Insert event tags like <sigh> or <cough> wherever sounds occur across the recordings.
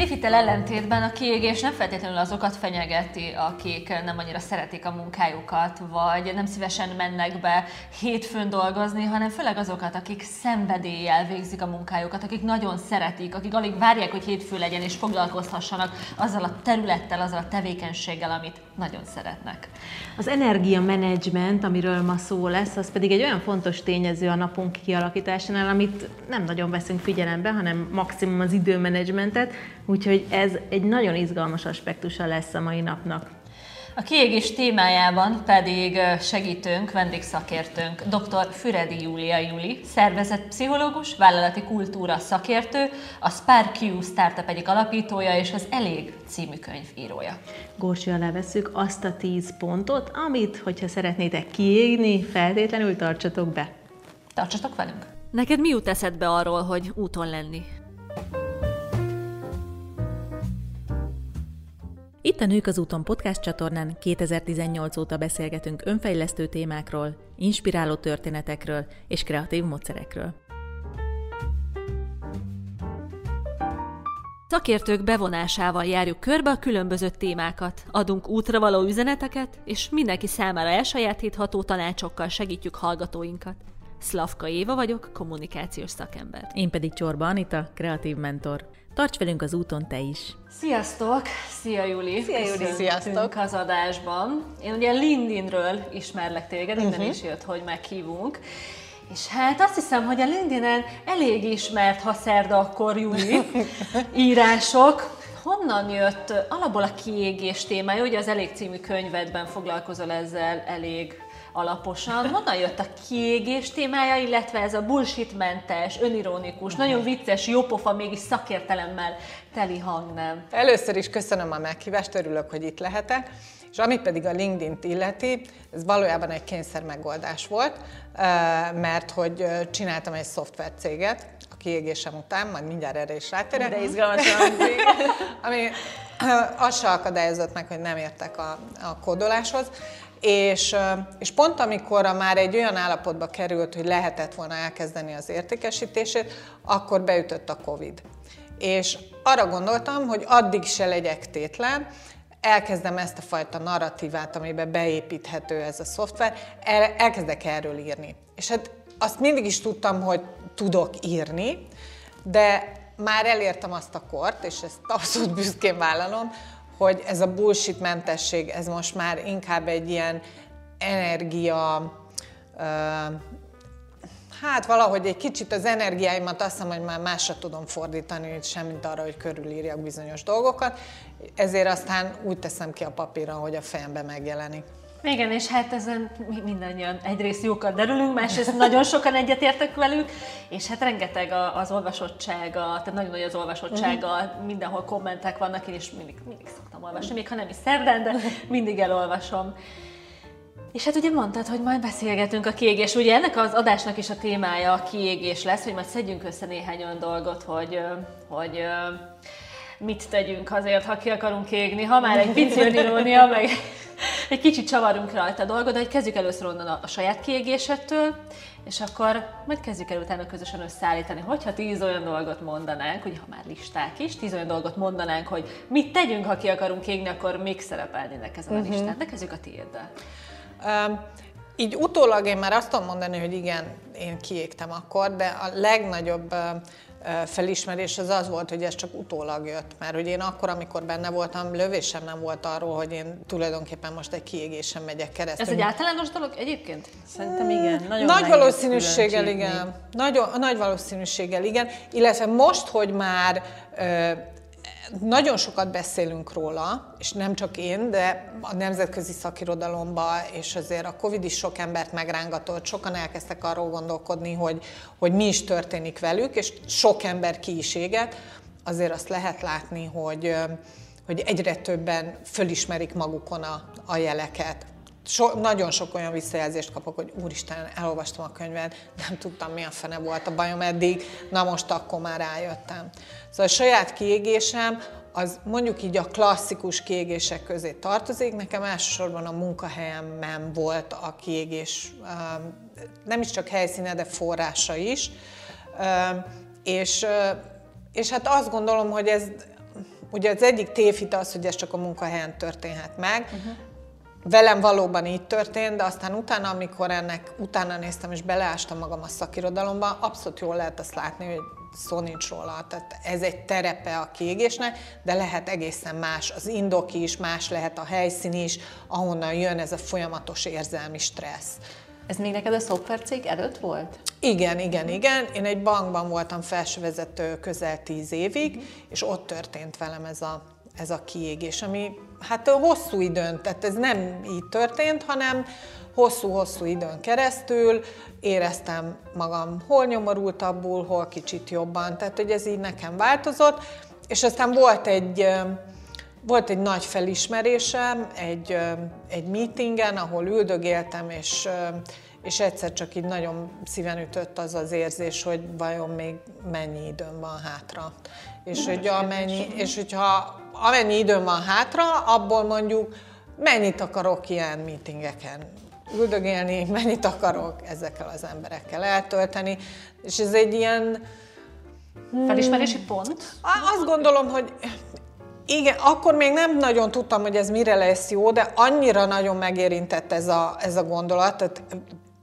tévhitel ellentétben a kiégés nem feltétlenül azokat fenyegeti, akik nem annyira szeretik a munkájukat, vagy nem szívesen mennek be hétfőn dolgozni, hanem főleg azokat, akik szenvedéllyel végzik a munkájukat, akik nagyon szeretik, akik alig várják, hogy hétfő legyen és foglalkozhassanak azzal a területtel, azzal a tevékenységgel, amit nagyon szeretnek. Az energiamenedzsment, amiről ma szó lesz, az pedig egy olyan fontos tényező a napunk kialakításánál, amit nem nagyon veszünk figyelembe, hanem maximum az időmenedzsmentet, úgyhogy ez egy nagyon izgalmas aspektusa lesz a mai napnak. A kiégés témájában pedig segítőnk, vendégszakértőnk dr. Füredi Júlia Juli, szervezetpszichológus, vállalati kultúra szakértő, a SparkQ Startup egyik alapítója és az Elég című könyv írója. Górsi alá veszük azt a 10 pontot, amit, hogyha szeretnétek kiégni, feltétlenül tartsatok be. Tartsatok velünk! Neked mi jut eszedbe arról, hogy úton lenni? Itt a Nők az úton podcast csatornán 2018 óta beszélgetünk önfejlesztő témákról, inspiráló történetekről és kreatív módszerekről. Szakértők bevonásával járjuk körbe a különböző témákat, adunk útra való üzeneteket, és mindenki számára elsajátítható tanácsokkal segítjük hallgatóinkat. Szlavka Éva vagyok, kommunikációs szakember. Én pedig Csorba Anita, kreatív mentor. Tarts velünk az úton te is! Sziasztok! Szia Juli! Szia Juli! Sziasztok! az adásban. Én ugye LinkedInről ismerlek téged, innen uh-huh. is jött, hogy meghívunk. És hát azt hiszem, hogy a LinkedIn-en elég ismert, ha szerda, akkor Juli <laughs> írások. Honnan jött alapból a kiégés témája? Ugye az Elég című könyvedben foglalkozol ezzel elég alaposan. Honnan jött a kiégés témája, illetve ez a bullshitmentes, önironikus, nagyon vicces, jópofa, mégis szakértelemmel teli hangnem? Először is köszönöm a meghívást, örülök, hogy itt lehetek. És amit pedig a LinkedIn-t illeti, ez valójában egy kényszer megoldás volt, mert hogy csináltam egy szoftvercéget, a kiégésem után, majd mindjárt erre is rátérek. De izgalmasan <laughs> Ami azt se akadályozott meg, hogy nem értek a, a kódoláshoz, és, és pont amikor már egy olyan állapotba került, hogy lehetett volna elkezdeni az értékesítését, akkor beütött a Covid. És arra gondoltam, hogy addig se legyek tétlen, elkezdem ezt a fajta narratívát, amiben beépíthető ez a szoftver, el, elkezdek erről írni. És hát azt mindig is tudtam, hogy tudok írni, de már elértem azt a kort, és ezt abszolút büszkén vállalom, hogy ez a bullshit mentesség, ez most már inkább egy ilyen energia, hát valahogy egy kicsit az energiáimat azt hiszem, hogy már másra tudom fordítani, semmint arra, hogy körülírjak bizonyos dolgokat, ezért aztán úgy teszem ki a papírra, hogy a fejembe megjelenik. Igen, és hát ezen mindannyian egyrészt jókat derülünk, másrészt nagyon sokan egyetértek velük, és hát rengeteg az olvasottsága, tehát nagyon nagy az olvasottsága, uh-huh. mindenhol kommentek vannak, én is mindig, mindig szoktam olvasni, még ha nem is szerdán, de mindig elolvasom. És hát ugye mondtad, hogy majd beszélgetünk a kiégés. Ugye ennek az adásnak is a témája a kiégés lesz, hogy majd szedjünk össze néhány olyan dolgot, hogy, hogy mit tegyünk azért, ha ki akarunk égni, ha már egy pici önirónia, <laughs> meg <laughs> egy kicsit csavarunk rajta a dolgot, de hogy kezdjük először onnan a, a saját kiégésettől, és akkor majd kezdjük el utána közösen összeállítani, hogyha tíz olyan dolgot mondanánk, ugye ha már listák is, tíz olyan dolgot mondanánk, hogy mit tegyünk, ha ki akarunk égni, akkor még szerepelnének ezen a uh-huh. listán. De kezdjük a tiéddel. Um, így utólag én már azt tudom mondani, hogy igen, én kiégtem akkor, de a legnagyobb felismerés az az volt, hogy ez csak utólag jött, mert hogy én akkor, amikor benne voltam, lövésem nem volt arról, hogy én tulajdonképpen most egy kiégésen megyek keresztül. Ez egy általános dolog egyébként? Szerintem igen. Nagyon nagy valószínűséggel igen. Nagy, nagy valószínűséggel igen, illetve most, hogy már nagyon sokat beszélünk róla, és nem csak én, de a nemzetközi szakirodalomban, és azért a Covid is sok embert megrángatott, sokan elkezdtek arról gondolkodni, hogy, hogy mi is történik velük, és sok ember ki is éget, azért azt lehet látni, hogy, hogy egyre többen fölismerik magukon a, a jeleket. So, nagyon sok olyan visszajelzést kapok, hogy úristen, elolvastam a könyvet, nem tudtam, mi a fene volt a bajom eddig, na most akkor már rájöttem. Szóval a saját kiégésem, az mondjuk így a klasszikus kiégések közé tartozik. Nekem elsősorban a munkahelyemben volt a kiégés, nem is csak helyszíne, de forrása is. És, és hát azt gondolom, hogy ez ugye az egyik tévhit az, hogy ez csak a munkahelyen történhet meg, uh-huh. Velem valóban így történt, de aztán utána, amikor ennek utána néztem és beleástam magam a szakirodalomba, abszolút jól lehet azt látni, hogy szó nincs róla. Tehát ez egy terepe a kiégésnek, de lehet egészen más. Az indok is, más lehet a helyszín is, ahonnan jön ez a folyamatos érzelmi stressz. Ez még neked a szoftvercég előtt volt? Igen, igen, igen. Én egy bankban voltam felsővezető közel tíz évig, uh-huh. és ott történt velem ez a, ez a kiégés, ami hát hosszú időn, tehát ez nem így történt, hanem hosszú-hosszú időn keresztül éreztem magam hol nyomorultabbul, hol kicsit jobban, tehát hogy ez így nekem változott, és aztán volt egy, volt egy nagy felismerésem egy, egy meetingen, ahol üldögéltem, és, és egyszer csak így nagyon szíven ütött az az érzés, hogy vajon még mennyi időm van hátra. És, hogy amennyi, és hogyha amennyi időm van hátra, abból mondjuk mennyit akarok ilyen meetingeken üldögélni, <laughs> mennyit akarok ezekkel az emberekkel eltölteni, és ez egy ilyen... Felismerési pont? Azt gondolom, hogy igen, akkor még nem nagyon tudtam, hogy ez mire lesz jó, de annyira nagyon megérintett ez a, ez a gondolat, tehát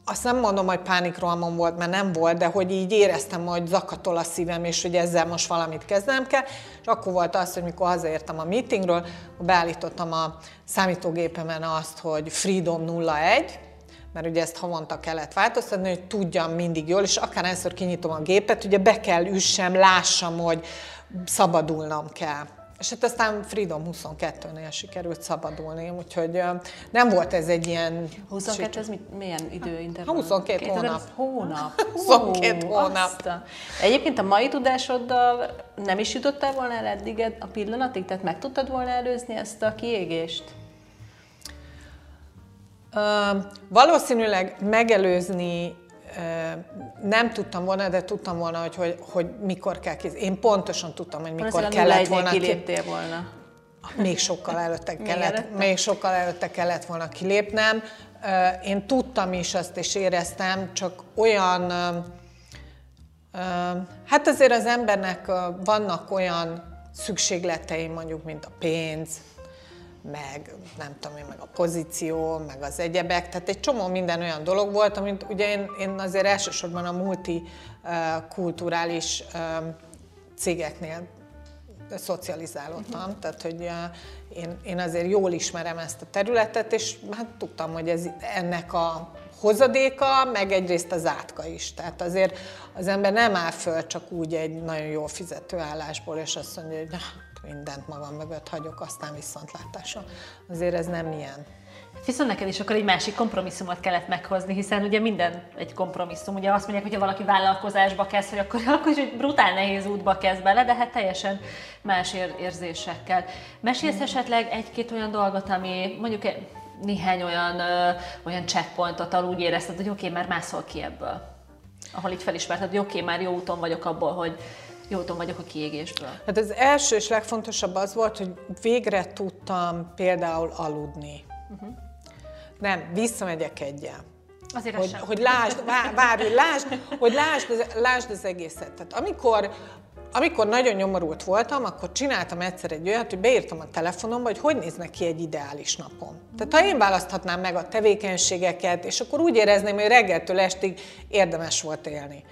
azt nem mondom, hogy pánikrohamom volt, mert nem volt, de hogy így éreztem, hogy zakatol a szívem, és hogy ezzel most valamit kezdenem kell. És akkor volt az, hogy mikor hazaértem a meetingről, beállítottam a számítógépemen azt, hogy Freedom 01, mert ugye ezt havonta kellett változtatni, hogy tudjam mindig jól, és akár először kinyitom a gépet, ugye be kell üssem, lássam, hogy szabadulnom kell. És hát aztán Freedom 22-nél sikerült szabadulni, úgyhogy nem volt ez egy ilyen... 22 ez mit, milyen időintervall? 22 hónap. Hónap. 22 hónap. <laughs> Azta. Egyébként a mai tudásoddal nem is jutottál volna el eddig a pillanatig? Tehát meg tudtad volna előzni ezt a kiégést? Uh, valószínűleg megelőzni nem tudtam volna, de tudtam volna, hogy, hogy, hogy mikor kell kész. Én pontosan tudtam, hogy mikor Most kellett volna. kiléptél volna. Még sokkal előtte <laughs> kellett, még sokkal előtte kellett volna kilépnem. Én tudtam is azt, és éreztem, csak olyan, hát azért az embernek vannak olyan szükségletei, mondjuk, mint a pénz, meg nem tudom én, meg a pozíció, meg az egyebek, tehát egy csomó minden olyan dolog volt, amit ugye én, én azért elsősorban a multikulturális cégeknél szocializálódtam, uh-huh. tehát hogy én, én azért jól ismerem ezt a területet, és hát tudtam, hogy ez ennek a hozadéka, meg egyrészt az átka is. Tehát azért az ember nem áll föl csak úgy egy nagyon jól fizető állásból, és azt mondja, hogy mindent magam mögött hagyok, aztán viszontlátásra. Azért ez nem ilyen. Viszont neked is akkor egy másik kompromisszumot kellett meghozni, hiszen ugye minden egy kompromisszum. Ugye azt mondják, hogy valaki vállalkozásba kezd, hogy akkor, <laughs> akkor is egy brutál nehéz útba kezd bele, de hát teljesen más érzésekkel. Mesélsz esetleg egy-két olyan dolgot, ami mondjuk néhány olyan, ö, olyan checkpointot, ahol úgy érezted, hogy oké, okay, már mászol ki ebből. Ahol így felismerted, hogy oké, okay, már jó úton vagyok abból, hogy jó úton vagyok a kiégésből. Hát az első és legfontosabb az volt, hogy végre tudtam például aludni. Uh-huh. Nem, visszamegyek egyel. Azért hogy, hogy lásd, várj, hogy lásd, hogy lásd, lásd az egészet. Tehát amikor, amikor nagyon nyomorult voltam, akkor csináltam egyszer egy olyat, hogy beírtam a telefonomba, hogy hogy néznek ki egy ideális napom. Tehát ha én választhatnám meg a tevékenységeket, és akkor úgy érezném, hogy reggeltől estig érdemes volt élni.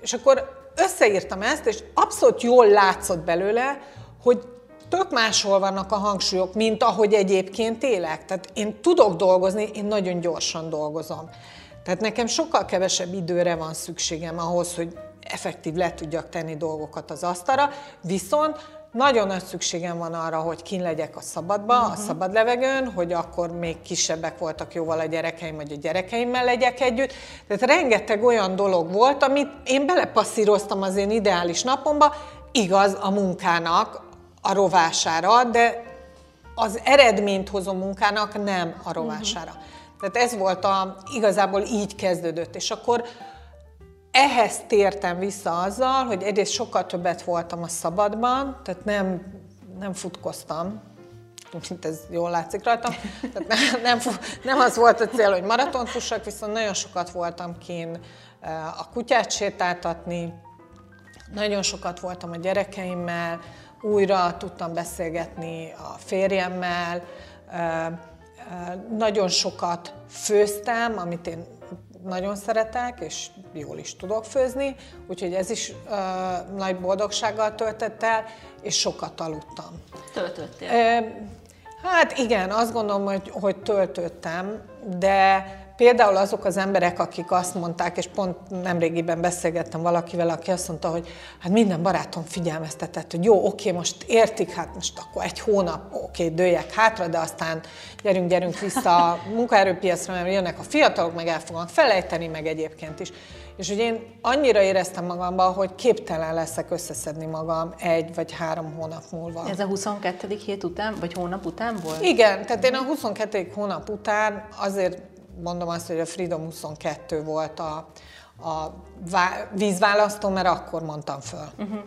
És akkor összeírtam ezt, és abszolút jól látszott belőle, hogy tök máshol vannak a hangsúlyok, mint ahogy egyébként élek. Tehát én tudok dolgozni, én nagyon gyorsan dolgozom. Tehát nekem sokkal kevesebb időre van szükségem ahhoz, hogy effektív le tudjak tenni dolgokat az asztalra, viszont nagyon nagy szükségem van arra, hogy kin legyek a szabadba, uh-huh. a mhm. szabad levegőn, hogy akkor még kisebbek voltak jóval a gyerekeim, vagy a gyerekeimmel legyek együtt. Tehát rengeteg olyan dolog volt, amit én belepasszíroztam az én ideális napomba, igaz a munkának a rovására, de az eredményt hozó munkának nem a rovására. Uh-huh. Tehát ez volt a, igazából így kezdődött, és akkor ehhez tértem vissza azzal, hogy egyrészt sokkal többet voltam a szabadban, tehát nem, nem futkoztam, mint ez jól látszik rajtam. Tehát nem, nem, nem az volt a cél, hogy maraton fussak, viszont nagyon sokat voltam kín eh, a kutyát sétáltatni, nagyon sokat voltam a gyerekeimmel, újra tudtam beszélgetni a férjemmel, nagyon sokat főztem, amit én nagyon szeretek, és jól is tudok főzni, úgyhogy ez is uh, nagy boldogsággal töltett el, és sokat aludtam. Töltöttél? Uh, hát igen, azt gondolom, hogy, hogy töltöttem, de Például azok az emberek, akik azt mondták, és pont nemrégiben beszélgettem valakivel, aki azt mondta, hogy hát minden barátom figyelmeztetett, hogy jó, oké, most értik, hát most akkor egy hónap, oké, dőjek hátra, de aztán gyerünk, gyerünk vissza a <laughs> munkaerőpiacra, mert jönnek a fiatalok, meg el fognak felejteni, meg egyébként is. És hogy én annyira éreztem magamban, hogy képtelen leszek összeszedni magam egy vagy három hónap múlva. Ez a 22. hét után, vagy hónap után volt? Igen, tehát én a 22. hónap után azért mondom azt, hogy a Freedom 22 volt a, a vízválasztó, mert akkor mondtam föl. Uh-huh.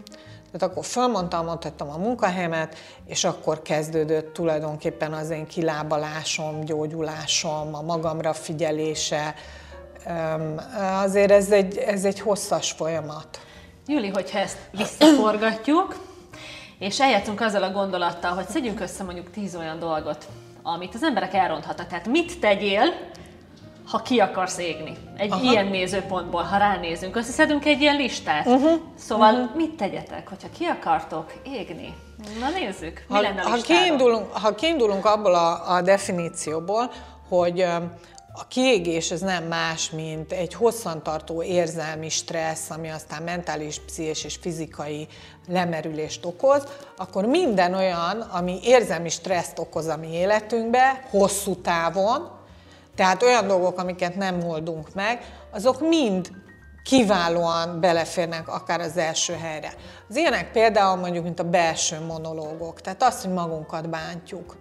Tehát akkor fölmondtam, mondhattam a munkahelyemet, és akkor kezdődött tulajdonképpen az én kilábalásom, gyógyulásom, a magamra figyelése. Azért ez egy, ez egy hosszas folyamat. Júli, hogyha ezt visszaforgatjuk, és eljátszunk azzal a gondolattal, hogy szedjünk össze mondjuk tíz olyan dolgot, amit az emberek elronthatnak. Tehát mit tegyél, ha ki akarsz égni. Egy Aha. ilyen nézőpontból, ha ránézünk, összeszedünk egy ilyen listát. Uh-huh. Szóval uh-huh. mit tegyetek, hogyha ki akartok égni? Na nézzük, mi ha, lenne a ha kiindulunk, ha kiindulunk abból a, a definícióból, hogy a kiégés ez nem más, mint egy hosszantartó érzelmi stressz, ami aztán mentális, pszichés és fizikai lemerülést okoz, akkor minden olyan, ami érzelmi stresszt okoz a mi életünkbe, hosszú távon, tehát olyan dolgok, amiket nem oldunk meg, azok mind kiválóan beleférnek akár az első helyre. Az ilyenek például mondjuk, mint a belső monológok, tehát azt, hogy magunkat bántjuk.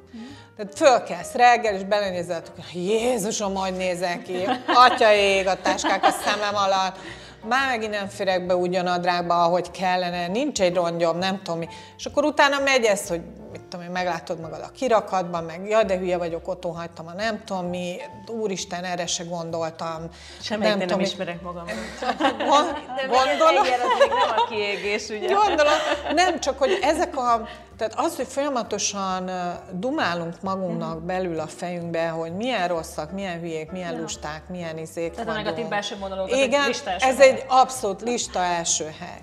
Tehát fölkelsz reggel, és belenézel, hogy Jézusom, hogy nézek ki, atya ég, a táskák a szemem alatt, már megint nem férek be ugyanadrágba, ahogy kellene, nincs egy rongyom, nem tudom mi. És akkor utána megy ez, hogy tudom én, meglátod magad a kirakatban, meg ja, de hülye vagyok, otthon hagytam a nem tudom mi, úristen, erre se gondoltam. Semmelyik nem, tudom, nem ismerek magam. Gondolom. nem a kiégés, ugye? Gondolom, nem, csak hogy ezek a, tehát az, hogy folyamatosan dumálunk magunknak mm. belül a fejünkbe, hogy milyen rosszak, milyen hülyék, milyen lusták, milyen izék Tehát vagyunk. a negatív belső monológ, Igen, ez egy abszolút lista első hely.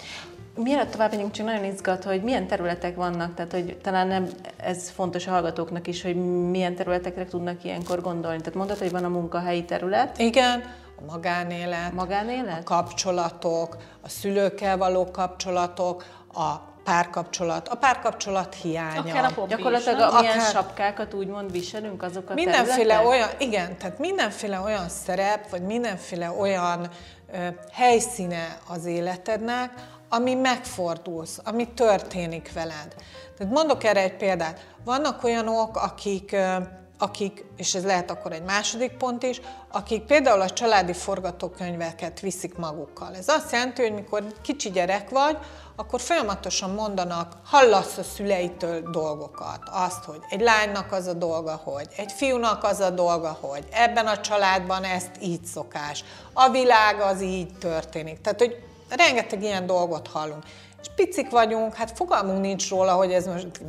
Mielőtt tovább megyünk, csak nagyon izgat, hogy milyen területek vannak, tehát hogy talán nem, ez fontos a hallgatóknak is, hogy milyen területekre tudnak ilyenkor gondolni. Tehát mondod, hogy van a munkahelyi terület. Igen, a magánélet, magánélet? a kapcsolatok, a szülőkkel való kapcsolatok, a párkapcsolat, a párkapcsolat hiánya. Akár a Gyakorlatilag is, amilyen akár... sapkákat úgymond viselünk, azok a Mindenféle területek? olyan, igen, tehát mindenféle olyan szerep, vagy mindenféle olyan ö, helyszíne az életednek, ami megfordulsz, ami történik veled. Tehát mondok erre egy példát. Vannak olyanok, akik, akik, és ez lehet akkor egy második pont is, akik például a családi forgatókönyveket viszik magukkal. Ez azt jelenti, hogy mikor kicsi gyerek vagy, akkor folyamatosan mondanak, hallasz a szüleitől dolgokat. Azt, hogy egy lánynak az a dolga, hogy egy fiúnak az a dolga, hogy ebben a családban ezt így szokás. A világ az így történik. Tehát, hogy rengeteg ilyen dolgot hallunk. És picik vagyunk, hát fogalmunk nincs róla, hogy ez most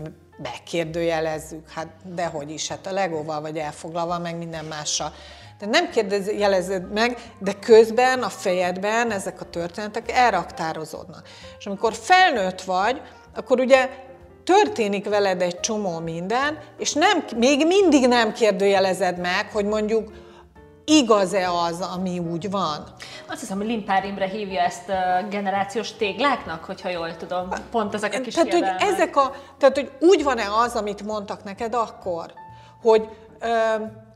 megkérdőjelezzük, hát dehogy is, hát a legóval vagy elfoglalva, meg minden mással. De nem kérdőjelezed meg, de közben a fejedben ezek a történetek elraktározódnak. És amikor felnőtt vagy, akkor ugye történik veled egy csomó minden, és nem, még mindig nem kérdőjelezed meg, hogy mondjuk igaz-e az, ami úgy van? Azt hiszem, hogy Limpár Imre hívja ezt a generációs tégláknak, hogyha jól tudom. Pont ezek a kis tehát, hogy ezek a, tehát, hogy úgy van-e az, amit mondtak neked akkor, hogy ö,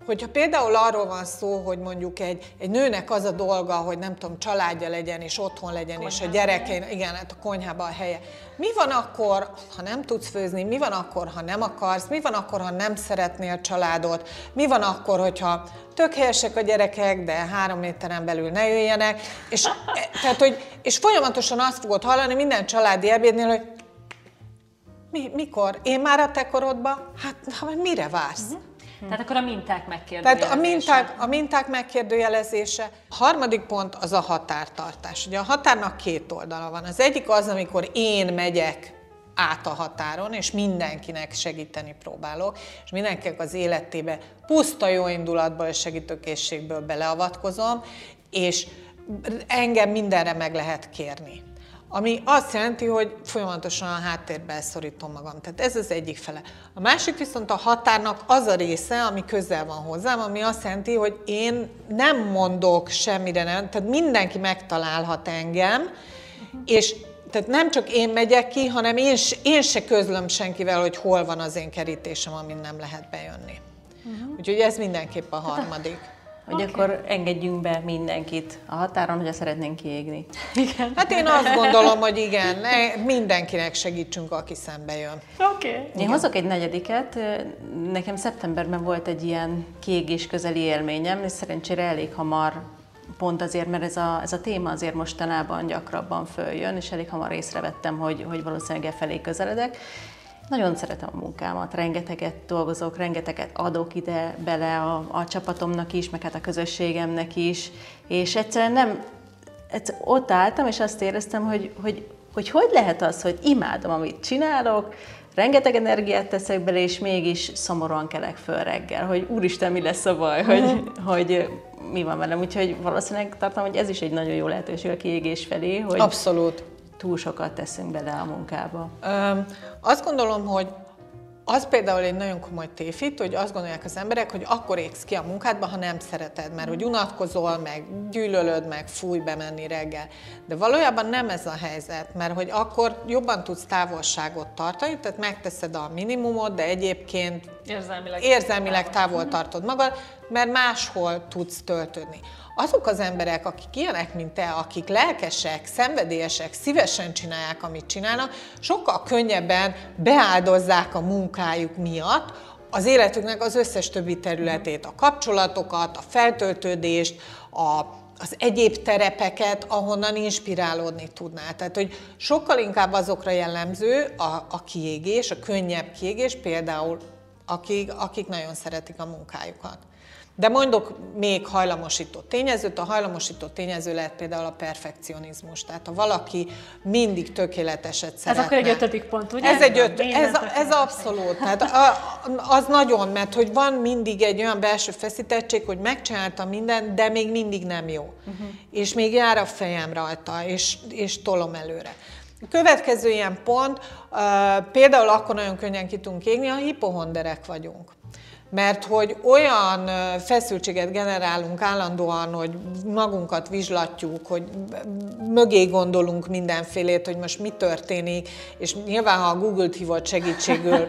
Hogyha például arról van szó, hogy mondjuk egy, egy nőnek az a dolga, hogy nem tudom, családja legyen, és otthon legyen, konyhában. és a gyerekein, igen, hát a konyhában a helye. Mi van akkor, ha nem tudsz főzni? Mi van akkor, ha nem akarsz? Mi van akkor, ha nem szeretnél családot? Mi van akkor, hogyha tök helyesek a gyerekek, de három méteren belül ne jöjjenek? És, tehát, hogy, és folyamatosan azt fogod hallani minden családi ebédnél, hogy mi, mikor? Én már a te korodban? Hát, ha mire vársz? Uh-huh. Tehát akkor a minták megkérdőjelezése. Tehát a minták, a minták megkérdőjelezése. A harmadik pont az a határtartás. Ugye a határnak két oldala van. Az egyik az, amikor én megyek át a határon, és mindenkinek segíteni próbálok, és mindenkinek az életébe puszta jó indulatból és segítőkészségből beleavatkozom, és engem mindenre meg lehet kérni. Ami azt jelenti, hogy folyamatosan a háttérbe szorítom magam. Tehát ez az egyik fele. A másik viszont a határnak az a része, ami közel van hozzám, ami azt jelenti, hogy én nem mondok semmire, nem, tehát mindenki megtalálhat engem, uh-huh. és tehát nem csak én megyek ki, hanem én, én se közlöm senkivel, hogy hol van az én kerítésem, amin nem lehet bejönni. Uh-huh. Úgyhogy ez mindenképp a harmadik. Hogy okay. akkor engedjünk be mindenkit a határon, hogyha szeretnénk kiégni. Igen. Hát én azt gondolom, hogy igen, ne, mindenkinek segítsünk, aki szembe jön. Oké. Okay. Én igen. hozok egy negyediket. Nekem szeptemberben volt egy ilyen kiégés közeli élményem, és szerencsére elég hamar pont azért, mert ez a, ez a téma azért mostanában gyakrabban följön, és elég hamar észrevettem, hogy, hogy valószínűleg e felé közeledek. Nagyon szeretem a munkámat, rengeteget dolgozok, rengeteget adok ide bele a, a csapatomnak is, meg hát a közösségemnek is, és egyszerűen nem, egyszer ott álltam, és azt éreztem, hogy, hogy, hogy hogy lehet az, hogy imádom, amit csinálok, rengeteg energiát teszek bele, és mégis szomorúan kelek föl reggel, hogy úristen, mi lesz a baj, <laughs> hogy, uh-huh. hogy mi van velem. Úgyhogy valószínűleg tartom, hogy ez is egy nagyon jó lehetőség a kiégés felé, hogy Abszolút. Túl sokat teszünk bele a munkába. Um, azt gondolom, hogy az például egy nagyon komoly tévhit, hogy azt gondolják az emberek, hogy akkor égsz ki a munkádba, ha nem szereted, mert hogy unatkozol, meg gyűlölöd, meg fúj bemenni reggel. De valójában nem ez a helyzet, mert hogy akkor jobban tudsz távolságot tartani, tehát megteszed a minimumot, de egyébként érzelmileg, érzelmileg távol tartod magad, mert máshol tudsz töltődni azok az emberek, akik ilyenek, mint te, akik lelkesek, szenvedélyesek, szívesen csinálják, amit csinálnak, sokkal könnyebben beáldozzák a munkájuk miatt az életüknek az összes többi területét, a kapcsolatokat, a feltöltődést, a, az egyéb terepeket, ahonnan inspirálódni tudnál. Tehát, hogy sokkal inkább azokra jellemző a, a kiégés, a könnyebb kiégés, például akik, akik nagyon szeretik a munkájukat. De mondok még hajlamosító tényezőt. A hajlamosító tényező lehet például a perfekcionizmus. Tehát ha valaki mindig tökéleteset szeretne. Ez akkor egy ötödik pont, ugye? Ez egy öt, ez, ez abszolút. Tehát az nagyon, mert hogy van mindig egy olyan belső feszítettség, hogy megcsináltam mindent, de még mindig nem jó. Uh-huh. És még jár a fejem rajta, és, és tolom előre. A következő ilyen pont, uh, például akkor nagyon könnyen ki tudunk égni, ha hipohonderek vagyunk mert hogy olyan feszültséget generálunk állandóan, hogy magunkat vizslatjuk, hogy mögé gondolunk mindenfélét, hogy most mi történik, és nyilván, ha a Google-t hívott segítségül <laughs>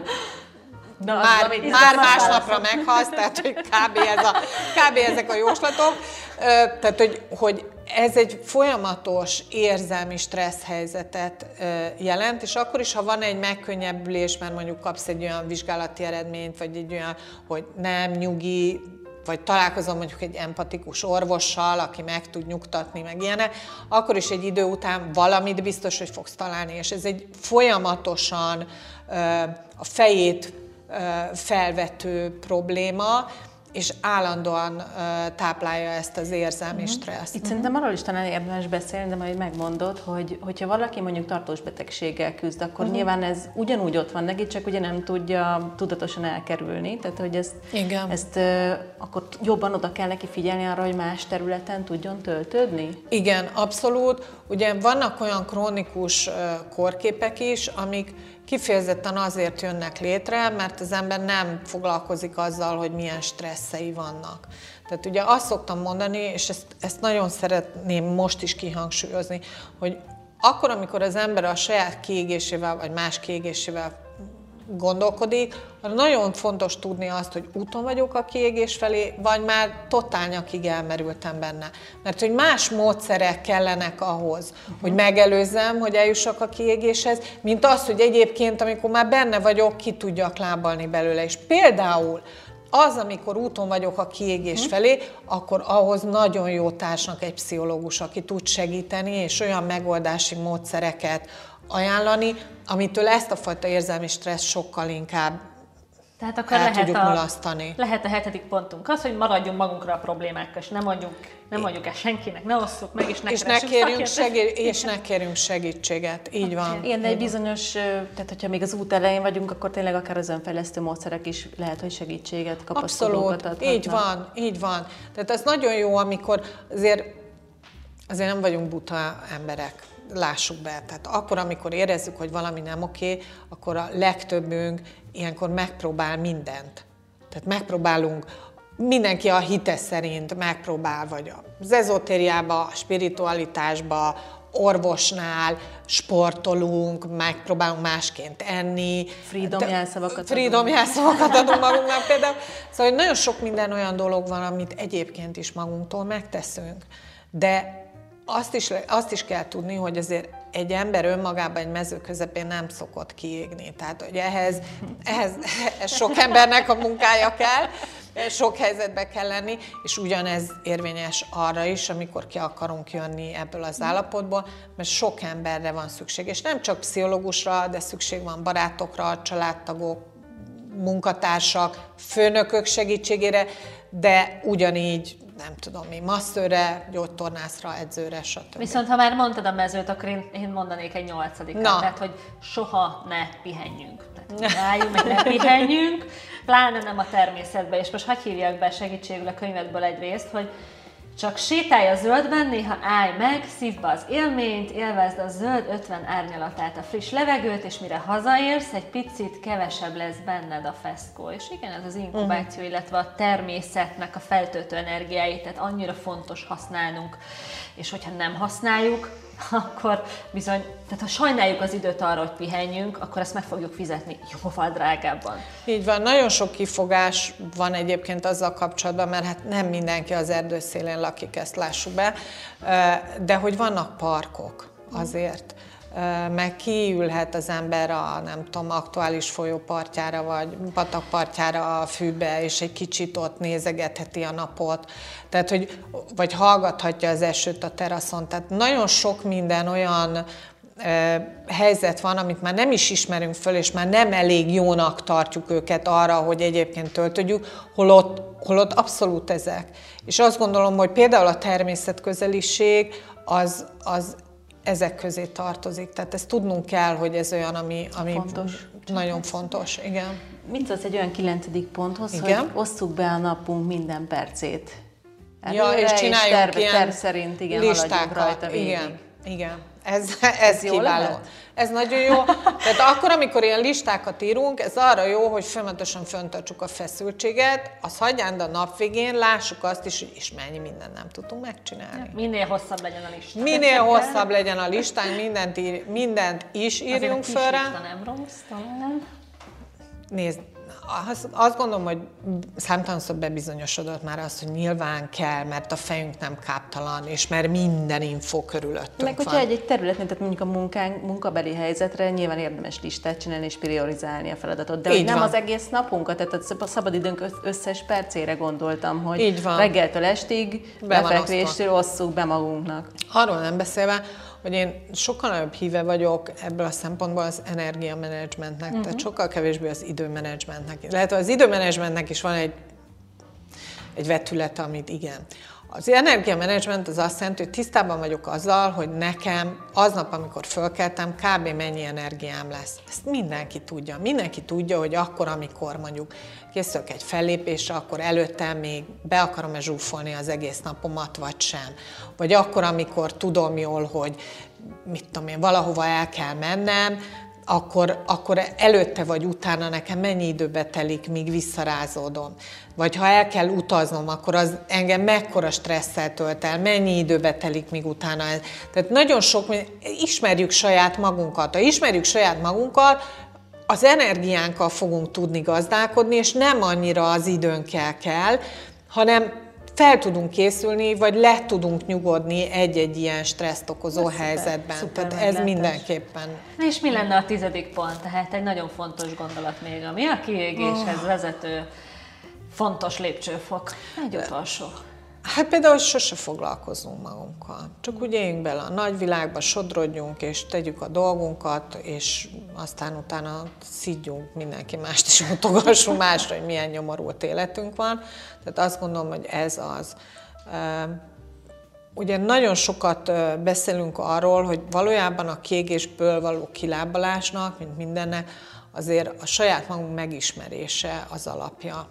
Na, már, már másnapra meghalsz, tehát hogy kb. Ez a, kb. ezek a jóslatok. Tehát, hogy, hogy ez egy folyamatos érzelmi stressz helyzetet jelent, és akkor is, ha van egy megkönnyebbülés, mert mondjuk kapsz egy olyan vizsgálati eredményt, vagy egy olyan, hogy nem, nyugi, vagy találkozom mondjuk egy empatikus orvossal, aki meg tud nyugtatni, meg ilyenek, akkor is egy idő után valamit biztos, hogy fogsz találni, és ez egy folyamatosan a fejét felvető probléma, és állandóan táplálja ezt az érzelmi uh-huh. stresszt. Itt uh-huh. szerintem arról is talán érdemes beszélni, de majd megmondod, hogy hogyha valaki mondjuk tartós betegséggel küzd, akkor uh-huh. nyilván ez ugyanúgy ott van neki, csak ugye nem tudja tudatosan elkerülni, tehát hogy ezt, Igen. ezt akkor jobban oda kell neki figyelni arra, hogy más területen tudjon töltődni? Igen, abszolút. Ugye vannak olyan krónikus korképek is, amik kifejezetten azért jönnek létre, mert az ember nem foglalkozik azzal, hogy milyen stresszei vannak. Tehát ugye azt szoktam mondani, és ezt, ezt nagyon szeretném most is kihangsúlyozni, hogy akkor, amikor az ember a saját kiégésével, vagy más kiégésével gondolkodik, nagyon fontos tudni azt, hogy úton vagyok a kiégés felé, vagy már totál nyakig elmerültem benne. Mert hogy más módszerek kellenek ahhoz, hogy megelőzzem, hogy eljussak a kiégéshez, mint az, hogy egyébként, amikor már benne vagyok, ki tudjak lábalni belőle. És például az, amikor úton vagyok a kiégés uh-huh. felé, akkor ahhoz nagyon jó társnak egy pszichológus, aki tud segíteni, és olyan megoldási módszereket ajánlani, amitől ezt a fajta érzelmi stressz sokkal inkább tehát akkor el lehet tudjuk a, mulasztani. Lehet a hetedik pontunk az, hogy maradjunk magunkra a problémákkal, és nem mondjuk nem mondjuk el senkinek, ne osszuk meg, és ne, és ne, kérjünk segí- és ne kérjünk segítséget. Így van. Igen, de egy bizonyos, tehát hogyha még az út elején vagyunk, akkor tényleg akár az önfejlesztő módszerek is lehet, hogy segítséget, kapaszkodókat Abszolút, így van, így van. Tehát ez nagyon jó, amikor azért, azért nem vagyunk buta emberek lássuk be. Tehát akkor, amikor érezzük, hogy valami nem oké, akkor a legtöbbünk ilyenkor megpróbál mindent. Tehát megpróbálunk mindenki a hite szerint megpróbál, vagy az ezotériába, a spiritualitásba, orvosnál, sportolunk, megpróbálunk másként enni. Freedom jelszavakat Freedom jelszavakat adunk magunknak például. Szóval nagyon sok minden olyan dolog van, amit egyébként is magunktól megteszünk. De azt is, azt is kell tudni, hogy azért egy ember önmagában egy mező közepén nem szokott kiégni. Tehát, hogy ehhez, ehhez, ehhez <laughs> sok embernek a munkája kell, sok helyzetbe kell lenni, és ugyanez érvényes arra is, amikor ki akarunk jönni ebből az állapotból, mert sok emberre van szükség, és nem csak pszichológusra, de szükség van barátokra, családtagok, munkatársak, főnökök segítségére, de ugyanígy nem tudom mi, masszőre, gyógytornászra, edzőre, stb. Viszont ha már mondtad a mezőt, akkor én, én mondanék egy nyolcadikat, Na. tehát hogy soha ne pihenjünk. Tehát álljunk, meg ne pihenjünk, pláne nem a természetbe, és most hagyj hívjak be segítségül a könyvedből egy részt, hogy csak sétálj a zöldben, néha állj meg, szívd be az élményt, élvezd a zöld 50 árnyalatát, a friss levegőt, és mire hazaérsz, egy picit kevesebb lesz benned a feszkó. És igen, ez az inkubáció, uh-huh. illetve a természetnek a feltöltő energiáit, tehát annyira fontos használnunk. És hogyha nem használjuk, akkor bizony, tehát ha sajnáljuk az időt arra, hogy pihenjünk, akkor ezt meg fogjuk fizetni jóval drágábban. Így van, nagyon sok kifogás van egyébként azzal kapcsolatban, mert hát nem mindenki az erdőszélén lakik, ezt lássuk be, de hogy vannak parkok azért meg kiülhet az ember a nem tudom, aktuális folyópartjára, vagy patakpartjára a fűbe, és egy kicsit ott nézegetheti a napot, tehát, hogy, vagy hallgathatja az esőt a teraszon. Tehát nagyon sok minden olyan helyzet van, amit már nem is ismerünk föl, és már nem elég jónak tartjuk őket arra, hogy egyébként töltödjük, holott, holott abszolút ezek. És azt gondolom, hogy például a természetközeliség az, az ezek közé tartozik. Tehát ezt tudnunk kell, hogy ez olyan, ami, ami fontos. nagyon fontos. Igen. Mit szólsz egy olyan kilencedik ponthoz, Igen? hogy osszuk be a napunk minden percét? Előre, ja, és csináljunk és terv, ilyen terv szerint igen, listákat. rajta végig. Igen, igen. Ez, ez, ez kiváló. Lehet? Ez nagyon jó. Tehát akkor, amikor ilyen listákat írunk, ez arra jó, hogy folyamatosan föntartsuk a feszültséget, az hagyján, de a nap végén lássuk azt is, hogy is mennyi mindent nem tudunk megcsinálni. Minél hosszabb legyen a lista. Minél hosszabb legyen a listánk, mindent, ír, mindent is írjunk föl rá. nem rossz, talán. Nézd, azt, azt gondolom, hogy számtalanszor bebizonyosodott már az, hogy nyilván kell, mert a fejünk nem káptalan, és mert minden info körülöttünk Meg hogyha egy, egy területnél, tehát mondjuk a munkánk, munkabeli helyzetre nyilván érdemes listát csinálni és priorizálni a feladatot, de nem van. az egész napunkat, tehát a szabadidőnk összes percére gondoltam, hogy Így van. reggeltől estig lefekvéstől osszuk be magunknak. Arról nem beszélve, hogy én sokkal nagyobb híve vagyok ebből a szempontból az energiamenedzsmentnek, uh-huh. tehát sokkal kevésbé az időmenedzsmentnek. Lehet, hogy az időmenedzsmentnek is van egy, egy vetülete, amit igen. Az energiamenedzsment az azt jelenti, hogy tisztában vagyok azzal, hogy nekem aznap, amikor fölkeltem, kb. mennyi energiám lesz. Ezt mindenki tudja. Mindenki tudja, hogy akkor, amikor mondjuk készülök egy fellépésre, akkor előtte még be akarom-e zsúfolni az egész napomat, vagy sem. Vagy akkor, amikor tudom jól, hogy mit tudom én, valahova el kell mennem, akkor, akkor előtte vagy utána nekem mennyi időbe telik, míg visszarázódom. Vagy ha el kell utaznom, akkor az engem mekkora stresszel tölt el, mennyi időbe telik, míg utána. Tehát nagyon sok, ismerjük saját magunkat. Ha ismerjük saját magunkat, az energiánkkal fogunk tudni gazdálkodni, és nem annyira az időnkkel kell, hanem fel tudunk készülni, vagy le tudunk nyugodni egy-egy ilyen stresszt okozó ez helyzetben. Szuper, Tehát ez mindenképpen. És mi lenne a tizedik pont? Tehát egy nagyon fontos gondolat még, ami a kiégéshez oh. vezető fontos lépcsőfok. Egy utolsó. Hát például sose foglalkozunk magunkkal. Csak úgy éljünk bele a nagyvilágba, sodrodjunk, és tegyük a dolgunkat, és aztán utána szidjunk mindenki mást, és mutogassunk másra, hogy milyen nyomorult életünk van. Tehát azt gondolom, hogy ez az. Ugye nagyon sokat beszélünk arról, hogy valójában a kiégésből való kilábalásnak, mint mindennek, azért a saját magunk megismerése az alapja.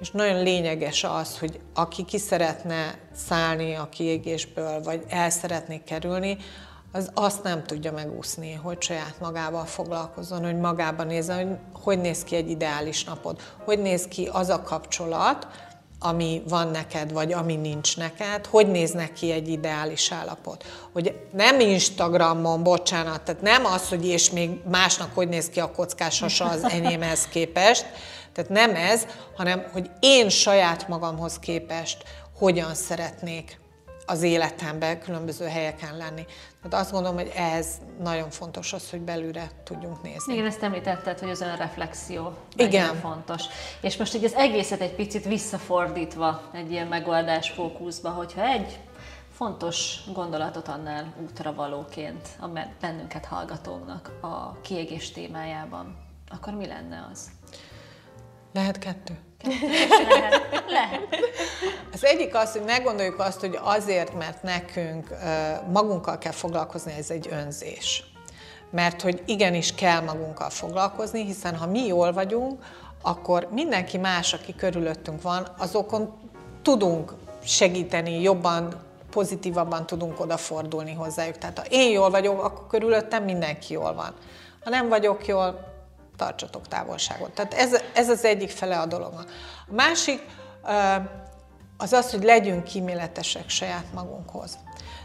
És nagyon lényeges az, hogy aki ki szeretne szállni a kiégésből, vagy el szeretné kerülni, az azt nem tudja megúszni, hogy saját magával foglalkozzon, hogy magában nézze, hogy hogy néz ki egy ideális napod, hogy néz ki az a kapcsolat, ami van neked, vagy ami nincs neked, hogy néz neki egy ideális állapot. Hogy nem Instagramon, bocsánat, tehát nem az, hogy és még másnak hogy néz ki a kockás hasa az enyémhez képest, tehát nem ez, hanem hogy én saját magamhoz képest hogyan szeretnék az életemben különböző helyeken lenni. Tehát azt gondolom, hogy ez nagyon fontos az, hogy belülre tudjunk nézni. Igen, ezt említetted, hogy az reflexió Igen. fontos. És most így az egészet egy picit visszafordítva egy ilyen megoldás fókuszba, hogyha egy fontos gondolatot annál útra valóként a bennünket hallgatóknak a kiégés témájában, akkor mi lenne az? Lehet kettő. Lehet. Lehet. Az egyik az, hogy ne gondoljuk azt, hogy azért, mert nekünk magunkkal kell foglalkozni, ez egy önzés. Mert hogy igenis kell magunkkal foglalkozni, hiszen ha mi jól vagyunk, akkor mindenki más, aki körülöttünk van, azokon tudunk segíteni, jobban, pozitívabban tudunk odafordulni hozzájuk. Tehát ha én jól vagyok, akkor körülöttem mindenki jól van. Ha nem vagyok jól, tartsatok távolságot. Tehát ez, ez az egyik fele a dolognak. A másik az az, hogy legyünk kíméletesek saját magunkhoz.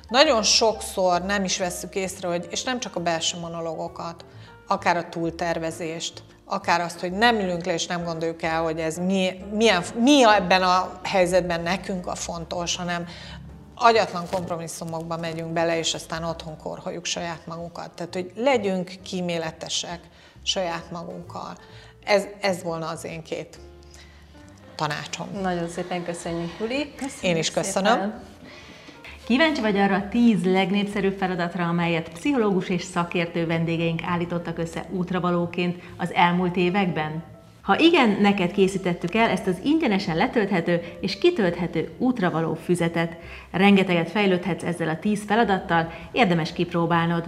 Nagyon sokszor nem is vesszük észre, hogy, és nem csak a belső monologokat, akár a túltervezést, akár azt, hogy nem ülünk le és nem gondoljuk el, hogy ez mi, milyen, mi ebben a helyzetben nekünk a fontos, hanem agyatlan kompromisszumokba megyünk bele, és aztán otthon korholjuk saját magunkat. Tehát, hogy legyünk kíméletesek saját magunkkal. Ez, ez volna az én két tanácsom. Nagyon szépen köszönjük, Juli. Köszönjük Én is köszönöm. Szépen. Kíváncsi vagy arra a tíz legnépszerűbb feladatra, amelyet pszichológus és szakértő vendégeink állítottak össze útravalóként az elmúlt években? Ha igen, neked készítettük el ezt az ingyenesen letölthető és kitölthető útravaló füzetet. Rengeteget fejlődhetsz ezzel a tíz feladattal, érdemes kipróbálnod.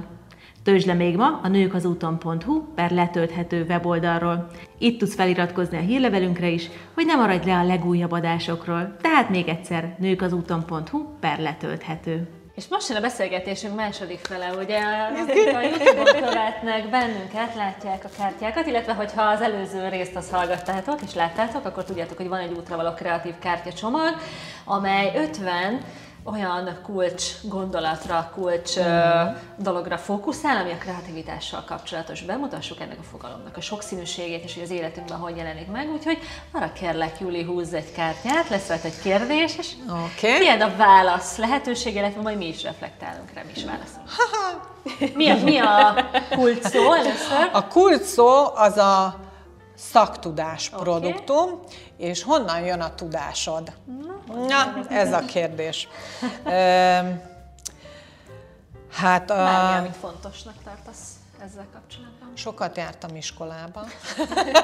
Töltsd le még ma a nőkazúton.hu per letölthető weboldalról. Itt tudsz feliratkozni a hírlevelünkre is, hogy ne maradj le a legújabb adásokról. Tehát még egyszer nőkazúton.hu per letölthető. És most jön a beszélgetésünk második fele, ugye, akik <laughs> a YouTube-on követnek bennünket, látják a kártyákat, illetve hogyha az előző részt azt hallgattátok és láttátok, akkor tudjátok, hogy van egy útravaló kreatív kártyacsomag, amely 50 olyan kulcs gondolatra, kulcs mm. dologra fókuszál, ami a kreativitással kapcsolatos. Bemutassuk ennek a fogalomnak a sokszínűségét, és hogy az életünkben hogy jelenik meg. Úgyhogy arra kérlek, Júli, húzz egy kártyát, lesz rajta egy kérdés, és okay. milyen a válasz lehetőség, illetve majd mi is reflektálunk rá, mi is válaszolunk. mi, a, mi a <laughs> kulcs szó először? A kulcs szó az a szaktudás okay. produktum, és honnan jön a tudásod? Na, ez a kérdés. hát a... Bármi, amit fontosnak tartasz ezzel kapcsolatban? Sokat jártam iskolába.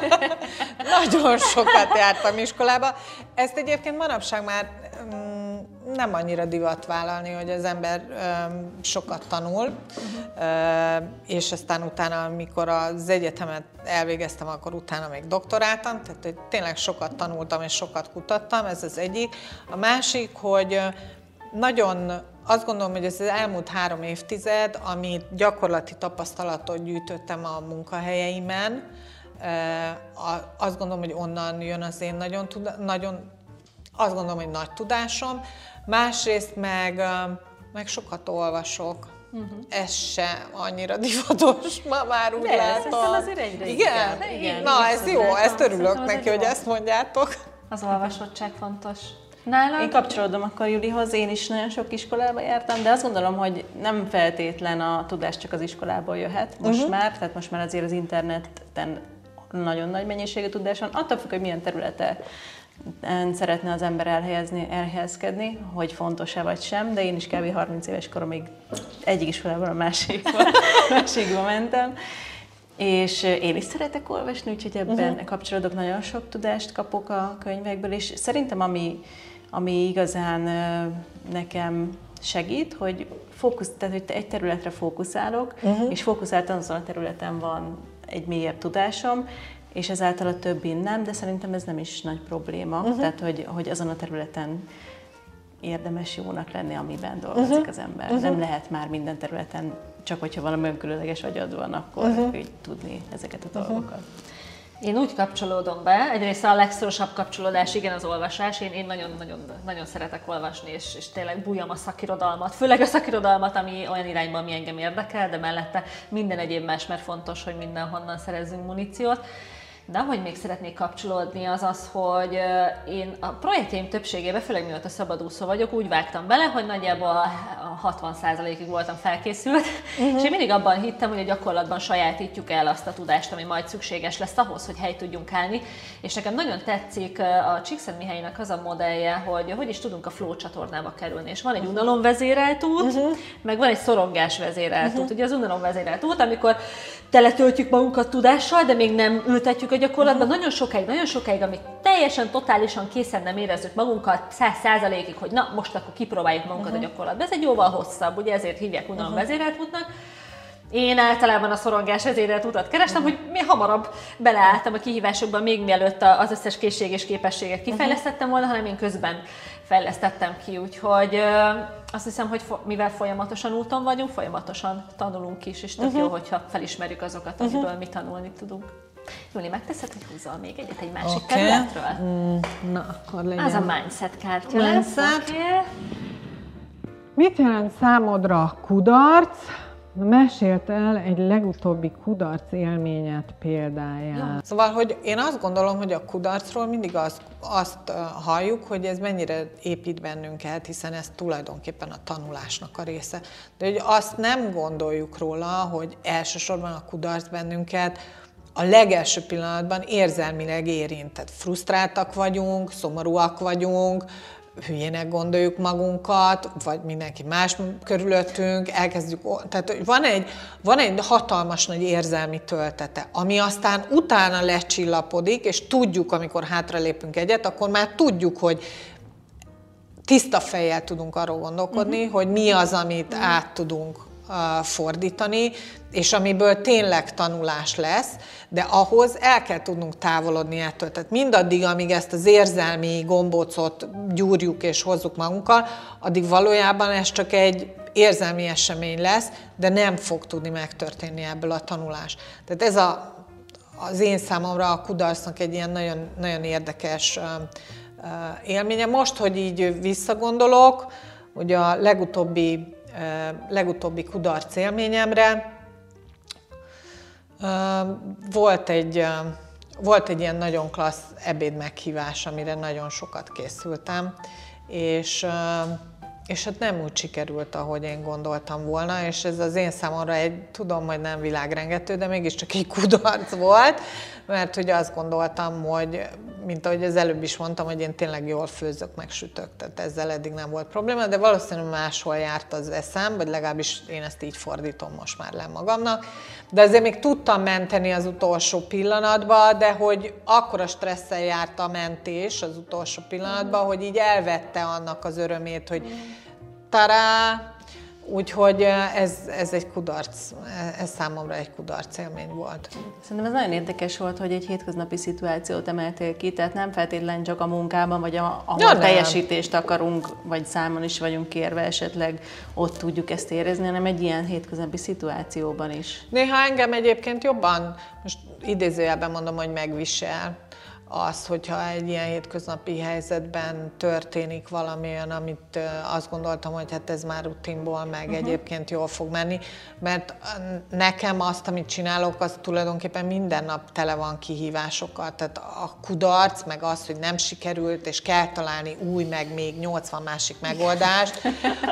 <laughs> Nagyon sokat jártam iskolába. Ezt egyébként manapság már um, nem annyira divat vállalni, hogy az ember um, sokat tanul, uh-huh. uh, és aztán utána, amikor az egyetemet elvégeztem, akkor utána még doktoráltam, tehát hogy tényleg sokat tanultam és sokat kutattam, ez az egyik. A másik, hogy nagyon azt gondolom, hogy ez az elmúlt három évtized, amit gyakorlati tapasztalatot gyűjtöttem a munkahelyeimen, azt gondolom, hogy onnan jön az én nagyon, nagyon azt gondolom, hogy nagy tudásom. Másrészt meg, meg sokat olvasok, Uh-huh. Ez se annyira divatos, ma már úgy De, látom. azért egyre igen? Igen. igen. Na, ez jó, ezt örülök neki, hogy ezt mondjátok. Az olvasottság fontos. Nálad? Én kapcsolódom akkor Julihoz, én is nagyon sok iskolába jártam, de azt gondolom, hogy nem feltétlen a tudás csak az iskolából jöhet most uh-huh. már, tehát most már azért az interneten nagyon nagy mennyiségű tudás van, attól függ, hogy milyen területe szeretne az ember elhelyezni, elhelyezkedni, hogy fontos-e vagy sem, de én is kb. 30 éves koromig egyik iskolában a másikba, <laughs> másikba mentem. És én is szeretek olvasni, úgyhogy ebben uh-huh. kapcsolódok, nagyon sok tudást kapok a könyvekből, és szerintem ami ami igazán nekem segít, hogy, fókusz, tehát, hogy egy területre fókuszálok, uh-huh. és fókuszáltan azon a területen van egy mélyebb tudásom, és ezáltal a többi nem, de szerintem ez nem is nagy probléma, uh-huh. tehát hogy, hogy azon a területen érdemes jónak lenni, amiben dolgozik uh-huh. az ember. Uh-huh. Nem lehet már minden területen, csak hogyha valami különleges agyad van, akkor uh-huh. így tudni ezeket a dolgokat. Uh-huh. Én úgy kapcsolódom be, egyrészt a legszorosabb kapcsolódás, igen, az olvasás. Én, én nagyon, nagyon, nagyon szeretek olvasni, és, és tényleg bújom a szakirodalmat, főleg a szakirodalmat, ami olyan irányban, ami engem érdekel, de mellette minden egyéb más, mert fontos, hogy mindenhonnan szerezzünk muníciót. De ahogy még szeretnék kapcsolódni, az az, hogy én a projektjeim többségében, főleg mióta szabadúszó vagyok, úgy vágtam bele, hogy nagyjából a 60%-ig voltam felkészült, uh-huh. és én mindig abban hittem, hogy a gyakorlatban sajátítjuk el azt a tudást, ami majd szükséges lesz ahhoz, hogy hely tudjunk állni. És nekem nagyon tetszik a Csíkszent Mihálynak az a modellje, hogy hogy is tudunk a flow csatornába kerülni. És van egy unalomvezérelt út, uh-huh. meg van egy szorongás vezérelt uh-huh. út. Ugye az unalomvezérelt út, amikor teletöltjük magunkat tudással, de még nem ültetjük a gyakorlatban. Uh-huh. Nagyon sokáig, nagyon sokáig, amíg teljesen, totálisan készen nem érezzük magunkat, száz százalékig, hogy na, most akkor kipróbáljuk magunkat uh-huh. a gyakorlatban. Ez egy jóval hosszabb, ugye ezért hívják unalom uh-huh. vezérelt útnak. Én általában a szorongás vezérelt utat kerestem, uh-huh. hogy mi hamarabb beleálltam a kihívásokba, még mielőtt az összes készség és képességet kifejlesztettem volna, hanem én közben fejlesztettem ki, úgyhogy azt hiszem, hogy mivel folyamatosan úton vagyunk, folyamatosan tanulunk is, és tök uh-huh. jó, hogyha felismerjük azokat, amiből uh-huh. mi tanulni tudunk. Júli, megteszed, hogy húzol még egyet egy másik okay. területről? Mm, na, akkor legyen. Az a mindset kártya mindset. lesz. Okay. Mit jelent számodra kudarc? Mesélt el egy legutóbbi kudarc élményet példáját. Ja. Szóval, hogy én azt gondolom, hogy a kudarcról mindig azt, azt halljuk, hogy ez mennyire épít bennünket, hiszen ez tulajdonképpen a tanulásnak a része. De hogy azt nem gondoljuk róla, hogy elsősorban a kudarc bennünket a legelső pillanatban érzelmileg érint. Tehát frusztráltak vagyunk, szomorúak vagyunk, hülyének gondoljuk magunkat, vagy mindenki más körülöttünk, elkezdjük, tehát van egy, van egy hatalmas nagy érzelmi töltete, ami aztán utána lecsillapodik, és tudjuk, amikor hátralépünk egyet, akkor már tudjuk, hogy tiszta fejjel tudunk arról gondolkodni, uh-huh. hogy mi az, amit uh-huh. át tudunk fordítani, és amiből tényleg tanulás lesz, de ahhoz el kell tudnunk távolodni ettől. Tehát mindaddig, amíg ezt az érzelmi gombócot gyúrjuk és hozzuk magunkkal, addig valójában ez csak egy érzelmi esemény lesz, de nem fog tudni megtörténni ebből a tanulás. Tehát ez a, az én számomra a kudarcnak egy ilyen nagyon, nagyon érdekes élménye. Most, hogy így visszagondolok, hogy a legutóbbi legutóbbi kudarc élményemre. Volt egy, volt egy ilyen nagyon klassz ebéd meghívás, amire nagyon sokat készültem, és, és hát nem úgy sikerült, ahogy én gondoltam volna, és ez az én számomra egy, tudom, hogy nem világrengető, de mégiscsak egy kudarc volt, mert hogy azt gondoltam, hogy mint ahogy az előbb is mondtam, hogy én tényleg jól főzök, meg sütök, tehát ezzel eddig nem volt probléma, de valószínűleg máshol járt az eszem, vagy legalábbis én ezt így fordítom most már le magamnak. De azért még tudtam menteni az utolsó pillanatban, de hogy akkora stresszel járt a mentés az utolsó pillanatban, hogy így elvette annak az örömét, hogy tará, Úgyhogy ez, ez egy kudarc, ez számomra egy kudarc élmény volt. Szerintem ez nagyon érdekes volt, hogy egy hétköznapi szituációt emeltél ki, tehát nem feltétlenül csak a munkában, vagy a, ahol ja, teljesítést akarunk, vagy számon is vagyunk kérve, esetleg ott tudjuk ezt érezni, hanem egy ilyen hétköznapi szituációban is. Néha engem egyébként jobban, most idézőjelben mondom, hogy megvisel, az, hogyha egy ilyen hétköznapi helyzetben történik valami olyan, amit azt gondoltam, hogy hát ez már rutinból meg uh-huh. egyébként jól fog menni, mert nekem azt, amit csinálok, az tulajdonképpen minden nap tele van kihívásokkal, tehát a kudarc, meg az, hogy nem sikerült, és kell találni új, meg még 80 másik megoldást,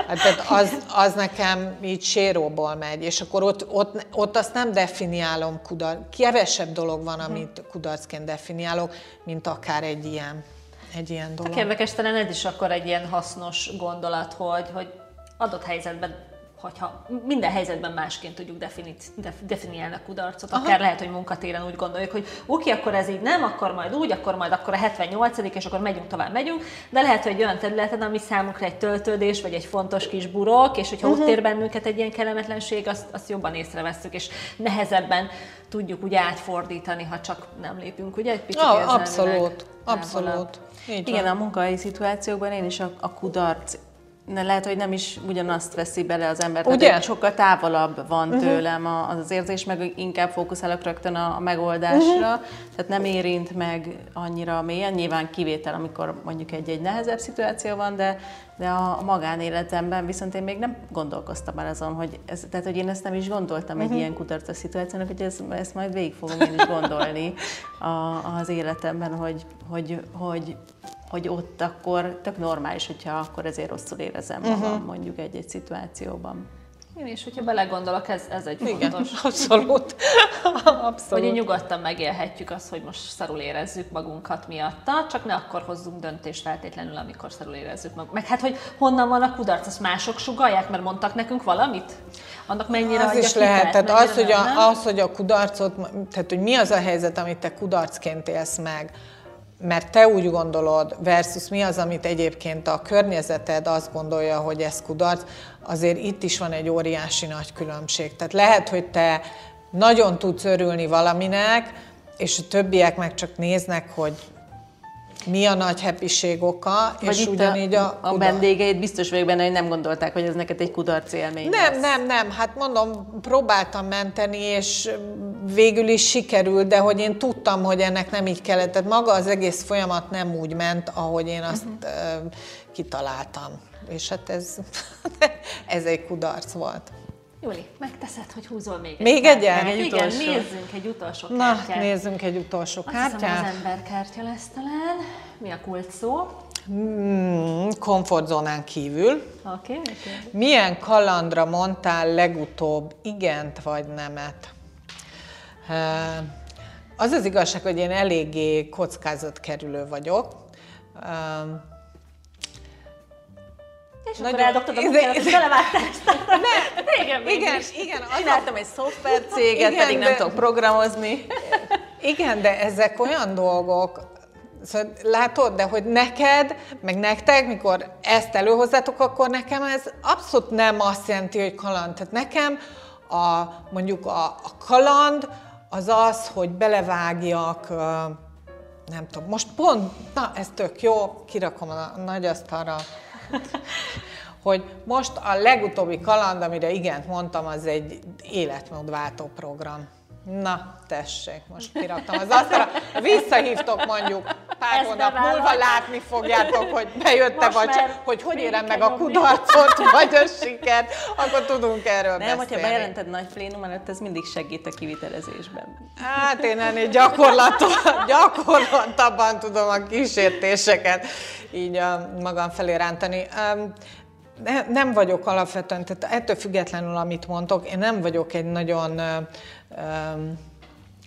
hát tehát az, az nekem így séróból megy, és akkor ott, ott, ott azt nem definiálom kudarc, kevesebb dolog van, amit kudarcként definiálok, mint akár egy ilyen, egy ilyen dolog. Érdekes, talán ez is akkor egy ilyen hasznos gondolat, hogy, hogy adott helyzetben hogyha minden helyzetben másként tudjuk defini, def, definiálni a kudarcot, Aha. akár lehet, hogy munkatéren úgy gondoljuk, hogy oké, okay, akkor ez így nem, akkor majd úgy, akkor majd akkor a 78 és akkor megyünk tovább, megyünk, de lehet, hogy egy olyan területen, ami számunkra egy töltődés, vagy egy fontos kis burok, és hogyha uh-huh. ott ér bennünket egy ilyen kellemetlenség, azt, azt jobban észreveszünk, és nehezebben tudjuk úgy átfordítani, ha csak nem lépünk, ugye? Egy picit ja, abszolút, abszolút. Így Igen, van. a munkahelyi szituációkban én is a, a kudarc lehet, hogy nem is ugyanazt veszi bele az ember. Ugye? Tehát sokkal távolabb van uh-huh. tőlem az, az érzés, meg inkább fókuszálok rögtön a, a megoldásra, uh-huh. tehát nem érint meg annyira mélyen, nyilván kivétel, amikor mondjuk egy-egy nehezebb szituáció van, de, de a magánéletemben viszont én még nem gondolkoztam el azon, hogy ez, tehát hogy én ezt nem is gondoltam uh-huh. egy ilyen kudarcos szituációnak, hogy ez, ezt majd végig fogom én is gondolni a, az életemben, hogy, hogy, hogy hogy ott akkor tök normális, hogyha akkor ezért rosszul érezem magam uh-huh. mondjuk egy-egy szituációban. Én is, hogyha belegondolok, ez, ez egy Igen, fontos. abszolút. <laughs> abszolút. Hogy nyugodtan megélhetjük azt, hogy most szarul érezzük magunkat miatta, csak ne akkor hozzunk döntést feltétlenül, amikor szarul érezzük magunkat. Meg hát, hogy honnan van a kudarc, azt mások sugalják, mert mondtak nekünk valamit? Annak mennyire Az is lehet, tehát az, hogy a, az, hogy a kudarcot, tehát hogy mi az a helyzet, amit te kudarcként élsz meg, mert te úgy gondolod, versus mi az, amit egyébként a környezeted azt gondolja, hogy ez kudarc, azért itt is van egy óriási nagy különbség. Tehát lehet, hogy te nagyon tudsz örülni valaminek, és a többiek meg csak néznek, hogy mi a nagy happység oka, Vagy és ugyanígy a... A, a vendégeid biztos vagyok benne, hogy nem gondolták, hogy ez neked egy kudarc élmény Nem, lesz. nem, nem. Hát mondom, próbáltam menteni, és végül is sikerült, de hogy én tudtam, hogy ennek nem így kellett. Tehát maga az egész folyamat nem úgy ment, ahogy én azt uh-huh. kitaláltam. És hát ez, <laughs> ez egy kudarc volt. Júli, megteszed, hogy húzol még egy Még egy, egy Igen, utolsó. nézzünk egy utolsó Na, kártyát. nézzünk egy utolsó Azt kártyát. Hiszem, az emberkártya lesz talán. Mi a kult szó? Hmm, komfortzónán kívül. Oké. Okay, Milyen kalandra mondtál legutóbb igent vagy nemet? Az az igazság, hogy én eléggé kockázatkerülő vagyok. És Nagyon, akkor eldobtad a munkádat, és belevágtál <laughs> Ne, igen, igen, igen. Csináltam egy szoftvercéget, igen, pedig de, nem tudok programozni. Igen, de ezek olyan dolgok, Szóval látod, de hogy neked, meg nektek, mikor ezt előhozzátok, akkor nekem ez abszolút nem azt jelenti, hogy kaland. Tehát nekem a, mondjuk a, a kaland az az, hogy belevágjak, nem tudom, most pont, na ez tök jó, kirakom a nagy asztalra <laughs> hogy most a legutóbbi kaland, amire igent mondtam, az egy életmódváltó program. Na, tessék, most kiraktam az asztalra. <laughs> Visszahívtok mondjuk pár Ezt hónap múlva, látni fogjátok, hogy bejötte, vagy hogy hogy érem meg a kudarcot, vagy a sikert, akkor tudunk erről Nem, beszélni. hogyha bejelented nagy plénum előtt, ez mindig segít a kivitelezésben. Hát én ennél gyakorlatabban tudom a kísértéseket így a magam felé rántani. Nem vagyok alapvetően, tehát ettől függetlenül, amit mondtok, én nem vagyok egy nagyon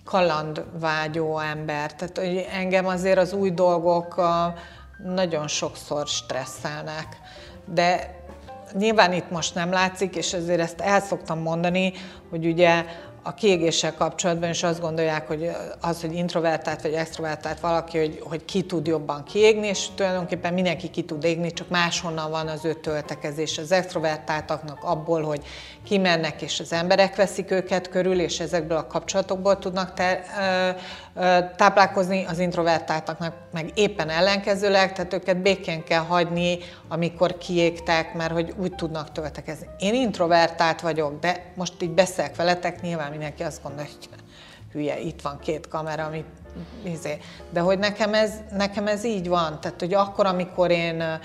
kalandvágyó ember. Tehát hogy engem azért az új dolgok nagyon sokszor stresszelnek. De nyilván itt most nem látszik, és ezért ezt el szoktam mondani, hogy ugye a kiégéssel kapcsolatban is azt gondolják, hogy az, hogy introvertált vagy extrovertált valaki, hogy, hogy ki tud jobban kiégni, és tulajdonképpen mindenki ki tud égni, csak máshonnan van az ő töltekezés. Az extrovertáltaknak abból, hogy kimennek, és az emberek veszik őket körül, és ezekből a kapcsolatokból tudnak te, ö, ö, táplálkozni, az introvertáltaknak meg éppen ellenkezőleg, tehát őket békén kell hagyni, amikor kiégtek, mert hogy úgy tudnak töltekezni. Én introvertált vagyok, de most így beszélek veletek, nyilván mindenki azt gondolja, hogy hülye, itt van két kamera, amit izé. De hogy nekem ez, nekem ez így van, tehát hogy akkor, amikor én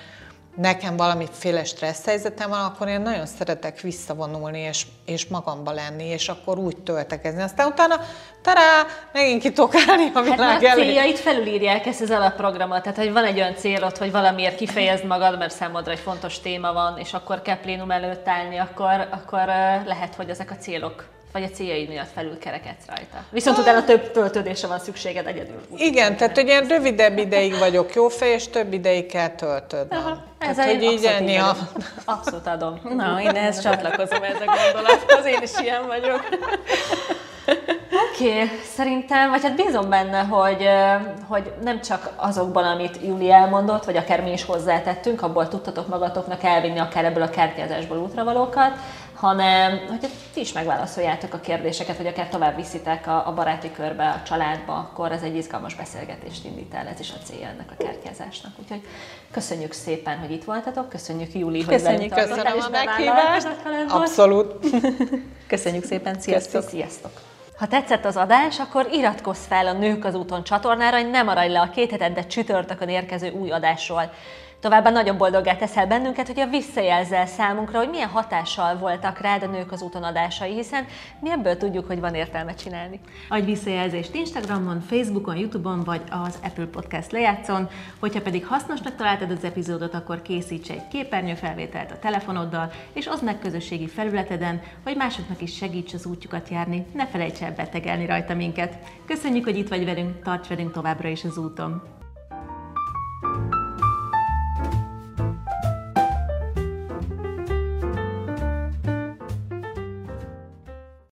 nekem valamiféle stressz helyzetem van, akkor én nagyon szeretek visszavonulni, és, és magamba lenni, és akkor úgy töltekezni. Aztán utána, tará, megint ki tudok állni a világ hát, elé. céljait felülírják ezt az alapprogramot, tehát hogy van egy olyan célod, hogy valamiért kifejezd magad, mert számodra egy fontos téma van, és akkor kell plénum előtt állni, akkor, akkor lehet, hogy ezek a célok vagy a céljaid miatt felül kerekedsz rajta. Viszont utána több töltődésre van szükséged egyedül. Igen, tehát hogy ilyen rövidebb ideig vagyok jó fej, és több ideig kell töltöd. Ez hogy így enni a... Abszolút adom. <laughs> Na, én ehhez csatlakozom ez a gondolathoz, én is ilyen vagyok. Oké, okay, szerintem, vagy hát bízom benne, hogy, hogy nem csak azokban, amit Júli elmondott, vagy akár mi is hozzátettünk, abból tudtatok magatoknak elvinni akár ebből a kártyázásból útravalókat, hanem hogy ti is megválaszoljátok a kérdéseket, vagy akár tovább viszitek a, a baráti körbe, a családba, akkor ez egy izgalmas beszélgetést indít el, ez is a célja ennek a kártyázásnak. Úgyhogy köszönjük szépen, hogy itt voltatok, köszönjük Júli, hogy köszönjük, köszönöm a meghívást. Abszolút. <laughs> köszönjük szépen, sziasztok. Sziasztok. Ha tetszett az adás, akkor iratkozz fel a Nők az úton csatornára, hogy ne maradj le a két hetente csütörtökön érkező új adásról. Továbbá nagyon boldoggá teszel bennünket, hogy a visszajelzel számunkra, hogy milyen hatással voltak rád a nők az úton adásai, hiszen mi ebből tudjuk, hogy van értelme csinálni. Adj visszajelzést Instagramon, Facebookon, Youtube-on vagy az Apple Podcast lejátszon. Hogyha pedig hasznosnak találtad az epizódot, akkor készíts egy képernyőfelvételt a telefonoddal, és oszd meg közösségi felületeden, hogy másoknak is segíts az útjukat járni. Ne felejts el betegelni rajta minket. Köszönjük, hogy itt vagy velünk, tarts velünk továbbra is az úton!